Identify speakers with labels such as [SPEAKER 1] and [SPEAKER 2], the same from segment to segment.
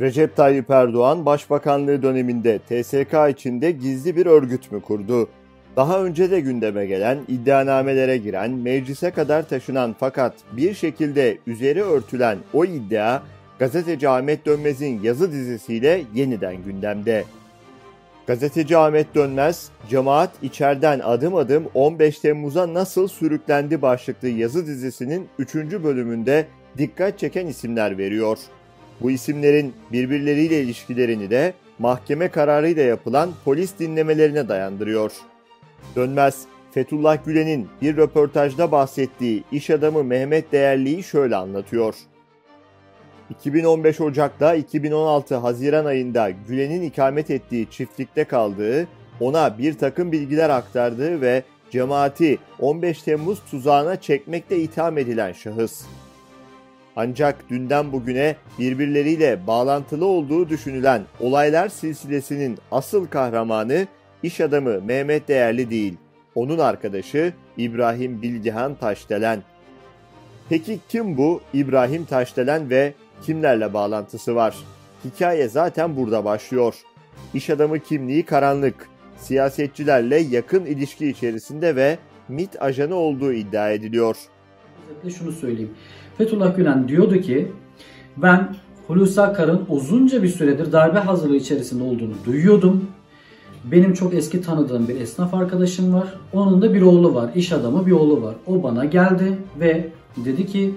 [SPEAKER 1] Recep Tayyip Erdoğan başbakanlığı döneminde TSK içinde gizli bir örgüt mü kurdu? Daha önce de gündeme gelen, iddianamelere giren, meclise kadar taşınan fakat bir şekilde üzeri örtülen o iddia gazeteci Ahmet Dönmez'in yazı dizisiyle yeniden gündemde. Gazeteci Ahmet Dönmez, cemaat içeriden adım adım 15 Temmuz'a nasıl sürüklendi başlıklı yazı dizisinin 3. bölümünde dikkat çeken isimler veriyor. Bu isimlerin birbirleriyle ilişkilerini de mahkeme kararıyla yapılan polis dinlemelerine dayandırıyor. Dönmez, Fethullah Gülen'in bir röportajda bahsettiği iş adamı Mehmet Değerli'yi şöyle anlatıyor. 2015 Ocak'ta 2016 Haziran ayında Gülen'in ikamet ettiği çiftlikte kaldığı, ona bir takım bilgiler aktardığı ve cemaati 15 Temmuz tuzağına çekmekte itham edilen şahıs. Ancak dünden bugüne birbirleriyle bağlantılı olduğu düşünülen olaylar silsilesinin asıl kahramanı iş adamı Mehmet Değerli değil, onun arkadaşı İbrahim Bilgihan Taşdelen. Peki kim bu İbrahim Taşdelen ve kimlerle bağlantısı var? Hikaye zaten burada başlıyor. İş adamı kimliği karanlık, siyasetçilerle yakın ilişki içerisinde ve MIT ajanı olduğu iddia ediliyor.
[SPEAKER 2] Özetle şunu söyleyeyim. Fethullah Gülen diyordu ki ben Hulusi Akar'ın uzunca bir süredir darbe hazırlığı içerisinde olduğunu duyuyordum. Benim çok eski tanıdığım bir esnaf arkadaşım var. Onun da bir oğlu var. iş adamı bir oğlu var. O bana geldi ve dedi ki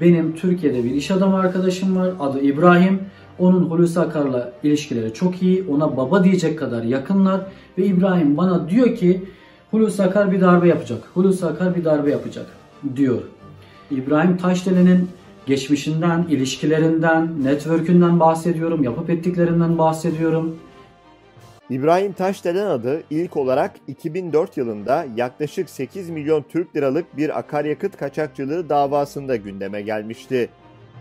[SPEAKER 2] benim Türkiye'de bir iş adamı arkadaşım var. Adı İbrahim. Onun Hulusi Akar'la ilişkileri çok iyi. Ona baba diyecek kadar yakınlar. Ve İbrahim bana diyor ki Hulusi Akar bir darbe yapacak. Hulusi Akar bir darbe yapacak diyor. İbrahim Taşdelen'in geçmişinden, ilişkilerinden, network'ünden bahsediyorum, yapıp ettiklerinden bahsediyorum.
[SPEAKER 1] İbrahim Taşdelen adı ilk olarak 2004 yılında yaklaşık 8 milyon Türk liralık bir akaryakıt kaçakçılığı davasında gündeme gelmişti.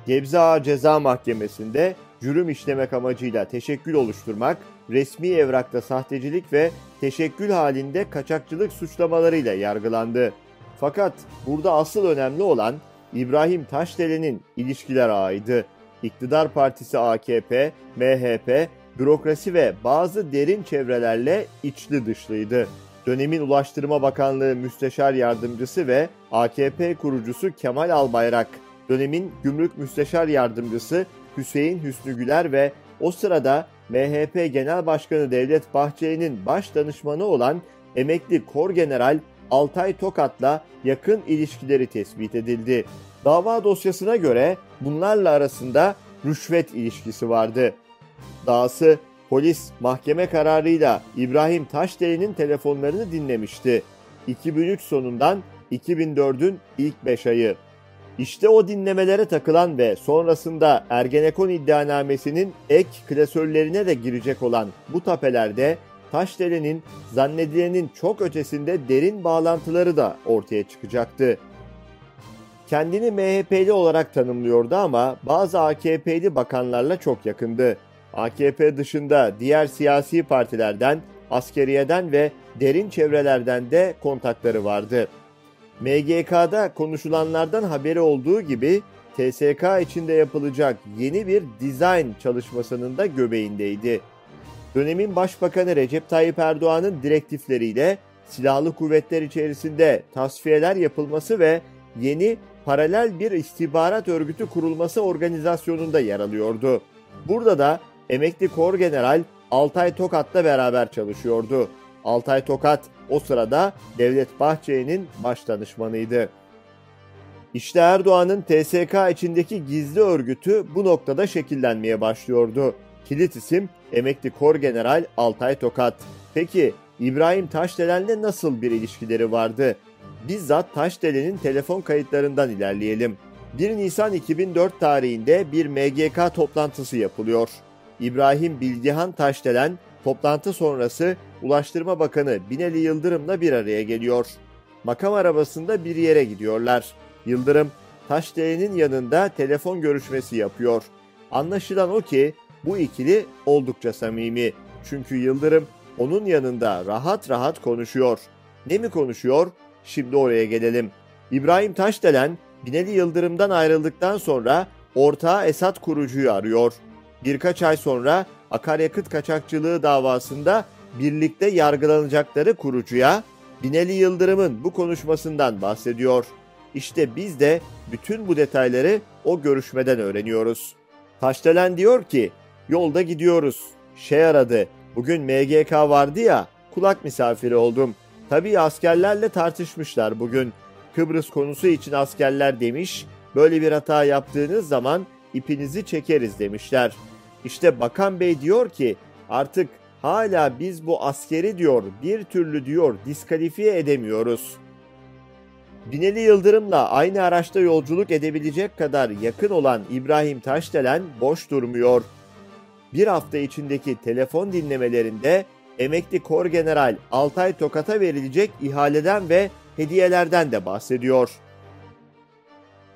[SPEAKER 1] Gebze Ağa Ceza Mahkemesi'nde cürüm işlemek amacıyla teşekkül oluşturmak, resmi evrakta sahtecilik ve teşekkül halinde kaçakçılık suçlamalarıyla yargılandı. Fakat burada asıl önemli olan İbrahim Taşdelen'in ilişkiler ağıydı. İktidar Partisi AKP, MHP, bürokrasi ve bazı derin çevrelerle içli dışlıydı. Dönemin Ulaştırma Bakanlığı Müsteşar Yardımcısı ve AKP kurucusu Kemal Albayrak, dönemin Gümrük Müsteşar Yardımcısı Hüseyin Hüsnü Güler ve o sırada MHP Genel Başkanı Devlet Bahçeli'nin baş danışmanı olan emekli Kor General Altay Tokat'la yakın ilişkileri tespit edildi. Dava dosyasına göre bunlarla arasında rüşvet ilişkisi vardı. Dahası polis mahkeme kararıyla İbrahim Taşdelen'in telefonlarını dinlemişti. 2003 sonundan 2004'ün ilk 5 ayı. İşte o dinlemelere takılan ve sonrasında Ergenekon iddianamesinin ek klasörlerine de girecek olan bu tapelerde Taşdelen'in zannedilenin çok ötesinde derin bağlantıları da ortaya çıkacaktı. Kendini MHP'li olarak tanımlıyordu ama bazı AKP'li bakanlarla çok yakındı. AKP dışında diğer siyasi partilerden, askeriyeden ve derin çevrelerden de kontakları vardı. MGK'da konuşulanlardan haberi olduğu gibi TSK içinde yapılacak yeni bir dizayn çalışmasının da göbeğindeydi. Dönemin Başbakanı Recep Tayyip Erdoğan'ın direktifleriyle silahlı kuvvetler içerisinde tasfiyeler yapılması ve yeni paralel bir istihbarat örgütü kurulması organizasyonunda yer alıyordu. Burada da emekli kor general Altay Tokat'la beraber çalışıyordu. Altay Tokat o sırada Devlet Bahçeli'nin baş danışmanıydı. İşte Erdoğan'ın TSK içindeki gizli örgütü bu noktada şekillenmeye başlıyordu. Kilit isim emekli kor general Altay Tokat. Peki İbrahim Taşdelen'le nasıl bir ilişkileri vardı? Bizzat Taşdelen'in telefon kayıtlarından ilerleyelim. 1 Nisan 2004 tarihinde bir MGK toplantısı yapılıyor. İbrahim Bilgihan Taşdelen toplantı sonrası Ulaştırma Bakanı Binali Yıldırım'la bir araya geliyor. Makam arabasında bir yere gidiyorlar. Yıldırım Taşdelen'in yanında telefon görüşmesi yapıyor. Anlaşılan o ki bu ikili oldukça samimi. Çünkü Yıldırım onun yanında rahat rahat konuşuyor. Ne mi konuşuyor? Şimdi oraya gelelim. İbrahim Taşdelen Binali Yıldırım'dan ayrıldıktan sonra ortağı Esat Kurucu'yu arıyor. birkaç ay sonra akaryakıt kaçakçılığı davasında birlikte yargılanacakları kurucuya Binali Yıldırım'ın bu konuşmasından bahsediyor. İşte biz de bütün bu detayları o görüşmeden öğreniyoruz. Taşdelen diyor ki, yolda gidiyoruz. Şey aradı, bugün MGK vardı ya, kulak misafiri oldum. Tabii askerlerle tartışmışlar bugün. Kıbrıs konusu için askerler demiş, böyle bir hata yaptığınız zaman ipinizi çekeriz demişler. İşte Bakan Bey diyor ki artık hala biz bu askeri diyor bir türlü diyor diskalifiye edemiyoruz. Bineli Yıldırım'la aynı araçta yolculuk edebilecek kadar yakın olan İbrahim Taşdelen boş durmuyor. Bir hafta içindeki telefon dinlemelerinde emekli kor general Altay Tokat'a verilecek ihaleden ve hediyelerden de bahsediyor.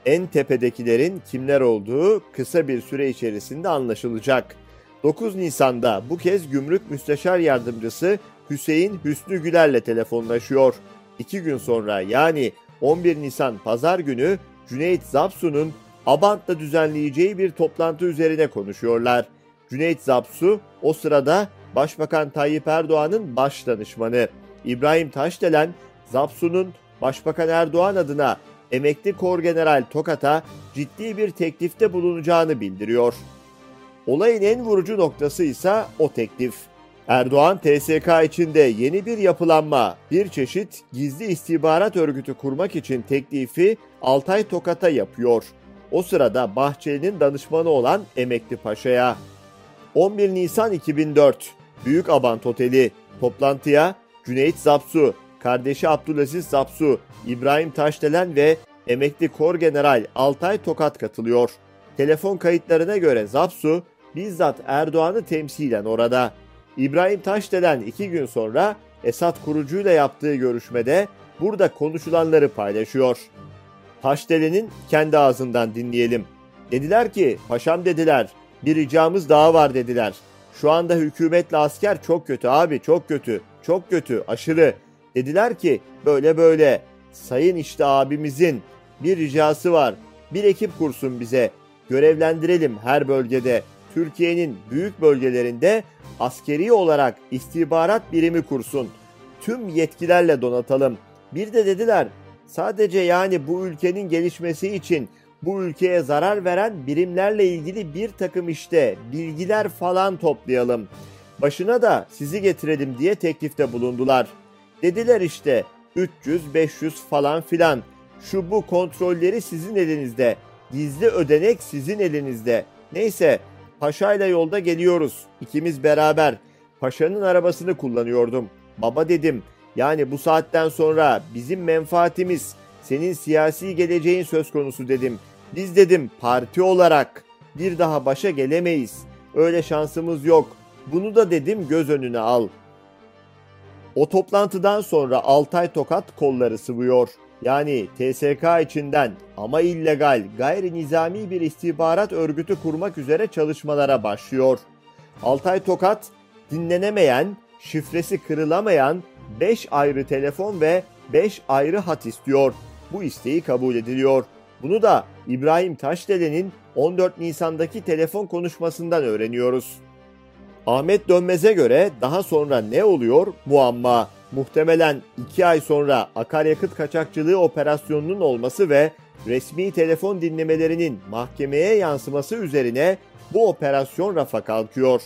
[SPEAKER 1] En tepedekilerin kimler olduğu kısa bir süre içerisinde anlaşılacak. 9 Nisan'da bu kez Gümrük Müsteşar Yardımcısı Hüseyin Hüsnü Güler'le telefonlaşıyor. İki gün sonra yani 11 Nisan Pazar günü Cüneyt Zapsu'nun Abant'ta düzenleyeceği bir toplantı üzerine konuşuyorlar. Cüneyt Zapsu o sırada Başbakan Tayyip Erdoğan'ın baş danışmanı. İbrahim Taşdelen, Zapsu'nun Başbakan Erdoğan adına emekli Kor General Tokat'a ciddi bir teklifte bulunacağını bildiriyor. Olayın en vurucu noktası ise o teklif. Erdoğan TSK içinde yeni bir yapılanma, bir çeşit gizli istihbarat örgütü kurmak için teklifi Altay Tokat'a yapıyor. O sırada Bahçeli'nin danışmanı olan Emekli Paşa'ya. 11 Nisan 2004 Büyük Abant Oteli toplantıya Cüneyt Zapsu, kardeşi Abdülaziz Zapsu, İbrahim Taşdelen ve emekli Kor General Altay Tokat katılıyor. Telefon kayıtlarına göre Zapsu bizzat Erdoğan'ı temsilen orada. İbrahim Taşdelen iki gün sonra Esad kurucuyla yaptığı görüşmede burada konuşulanları paylaşıyor. Taşdelen'in kendi ağzından dinleyelim. Dediler ki, paşam dediler, bir ricamız daha var dediler. Şu anda hükümetle asker çok kötü abi, çok kötü, çok kötü, aşırı. Dediler ki, böyle böyle, sayın işte abimizin bir ricası var. Bir ekip kursun bize. Görevlendirelim her bölgede. Türkiye'nin büyük bölgelerinde askeri olarak istihbarat birimi kursun. Tüm yetkilerle donatalım. Bir de dediler sadece yani bu ülkenin gelişmesi için bu ülkeye zarar veren birimlerle ilgili bir takım işte bilgiler falan toplayalım. Başına da sizi getirelim diye teklifte bulundular. Dediler işte 300 500 falan filan. Şu bu kontrolleri sizin elinizde. Gizli ödenek sizin elinizde. Neyse Paşa'yla yolda geliyoruz. İkimiz beraber. Paşa'nın arabasını kullanıyordum. Baba dedim. Yani bu saatten sonra bizim menfaatimiz, senin siyasi geleceğin söz konusu dedim. Biz dedim parti olarak bir daha başa gelemeyiz. Öyle şansımız yok. Bunu da dedim göz önüne al. O toplantıdan sonra Altay Tokat kolları sıvıyor yani TSK içinden ama illegal, gayri nizami bir istihbarat örgütü kurmak üzere çalışmalara başlıyor. Altay Tokat dinlenemeyen, şifresi kırılamayan 5 ayrı telefon ve 5 ayrı hat istiyor. Bu isteği kabul ediliyor. Bunu da İbrahim Taşdelen'in 14 Nisan'daki telefon konuşmasından öğreniyoruz. Ahmet Dönmez'e göre daha sonra ne oluyor? Muamma muhtemelen 2 ay sonra akaryakıt kaçakçılığı operasyonunun olması ve resmi telefon dinlemelerinin mahkemeye yansıması üzerine bu operasyon rafa kalkıyor.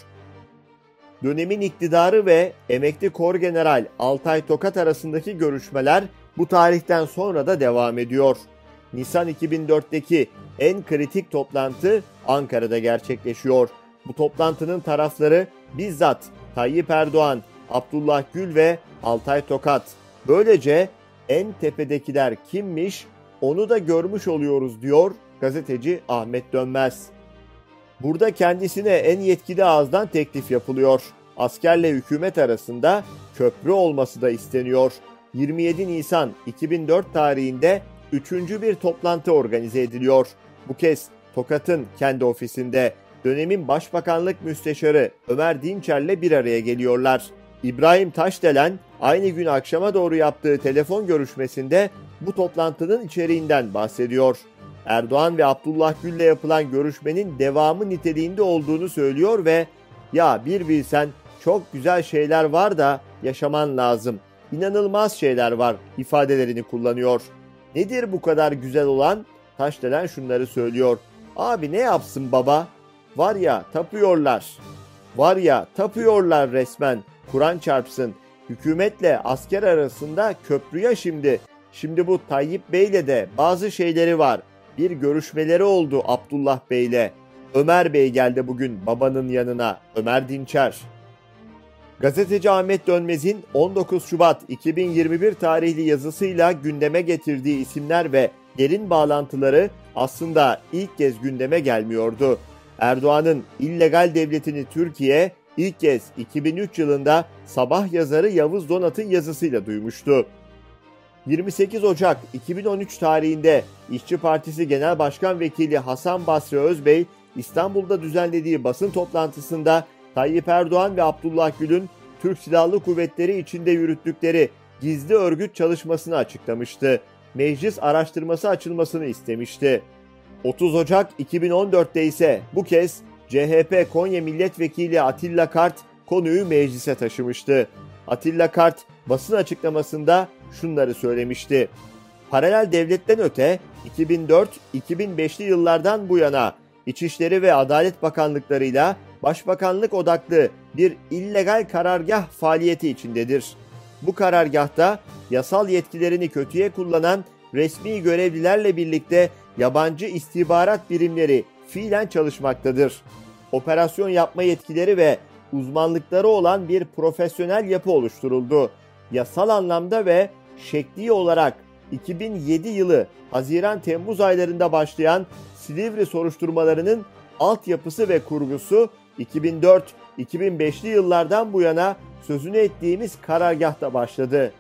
[SPEAKER 1] Dönemin iktidarı ve emekli kor general Altay Tokat arasındaki görüşmeler bu tarihten sonra da devam ediyor. Nisan 2004'teki en kritik toplantı Ankara'da gerçekleşiyor. Bu toplantının tarafları bizzat Tayyip Erdoğan, Abdullah Gül ve Altay Tokat. Böylece en tepedekiler kimmiş onu da görmüş oluyoruz diyor gazeteci Ahmet Dönmez. Burada kendisine en yetkili ağızdan teklif yapılıyor. Askerle hükümet arasında köprü olması da isteniyor. 27 Nisan 2004 tarihinde üçüncü bir toplantı organize ediliyor. Bu kez Tokat'ın kendi ofisinde dönemin Başbakanlık Müsteşarı Ömer Dinçer'le bir araya geliyorlar. İbrahim Taşdelen aynı gün akşama doğru yaptığı telefon görüşmesinde bu toplantının içeriğinden bahsediyor. Erdoğan ve Abdullah Gül'le yapılan görüşmenin devamı niteliğinde olduğunu söylüyor ve ya bir bilsen çok güzel şeyler var da yaşaman lazım. İnanılmaz şeyler var ifadelerini kullanıyor. Nedir bu kadar güzel olan? Taşdelen şunları söylüyor. Abi ne yapsın baba? Var ya tapıyorlar. Var ya tapıyorlar resmen. Kur'an çarpsın. Hükümetle asker arasında köprüye şimdi. Şimdi bu Tayyip Bey'le de bazı şeyleri var. Bir görüşmeleri oldu Abdullah Bey'le. Ömer Bey geldi bugün babanın yanına. Ömer Dinçer. Gazeteci Ahmet Dönmez'in 19 Şubat 2021 tarihli yazısıyla gündeme getirdiği isimler ve derin bağlantıları aslında ilk kez gündeme gelmiyordu. Erdoğan'ın illegal devletini Türkiye ilk kez 2003 yılında sabah yazarı Yavuz Donat'ın yazısıyla duymuştu. 28 Ocak 2013 tarihinde İşçi Partisi Genel Başkan Vekili Hasan Basri Özbey İstanbul'da düzenlediği basın toplantısında Tayyip Erdoğan ve Abdullah Gül'ün Türk Silahlı Kuvvetleri içinde yürüttükleri gizli örgüt çalışmasını açıklamıştı. Meclis araştırması açılmasını istemişti. 30 Ocak 2014'te ise bu kez CHP Konya Milletvekili Atilla Kart konuyu meclise taşımıştı. Atilla Kart basın açıklamasında şunları söylemişti. Paralel devletten öte 2004-2005'li yıllardan bu yana İçişleri ve Adalet Bakanlıklarıyla Başbakanlık odaklı bir illegal karargah faaliyeti içindedir. Bu karargahta yasal yetkilerini kötüye kullanan resmi görevlilerle birlikte yabancı istihbarat birimleri fiilen çalışmaktadır. Operasyon yapma yetkileri ve uzmanlıkları olan bir profesyonel yapı oluşturuldu. Yasal anlamda ve şekli olarak 2007 yılı Haziran-Temmuz aylarında başlayan Silivri soruşturmalarının altyapısı ve kurgusu 2004-2005'li yıllardan bu yana sözünü ettiğimiz karargahta başladı.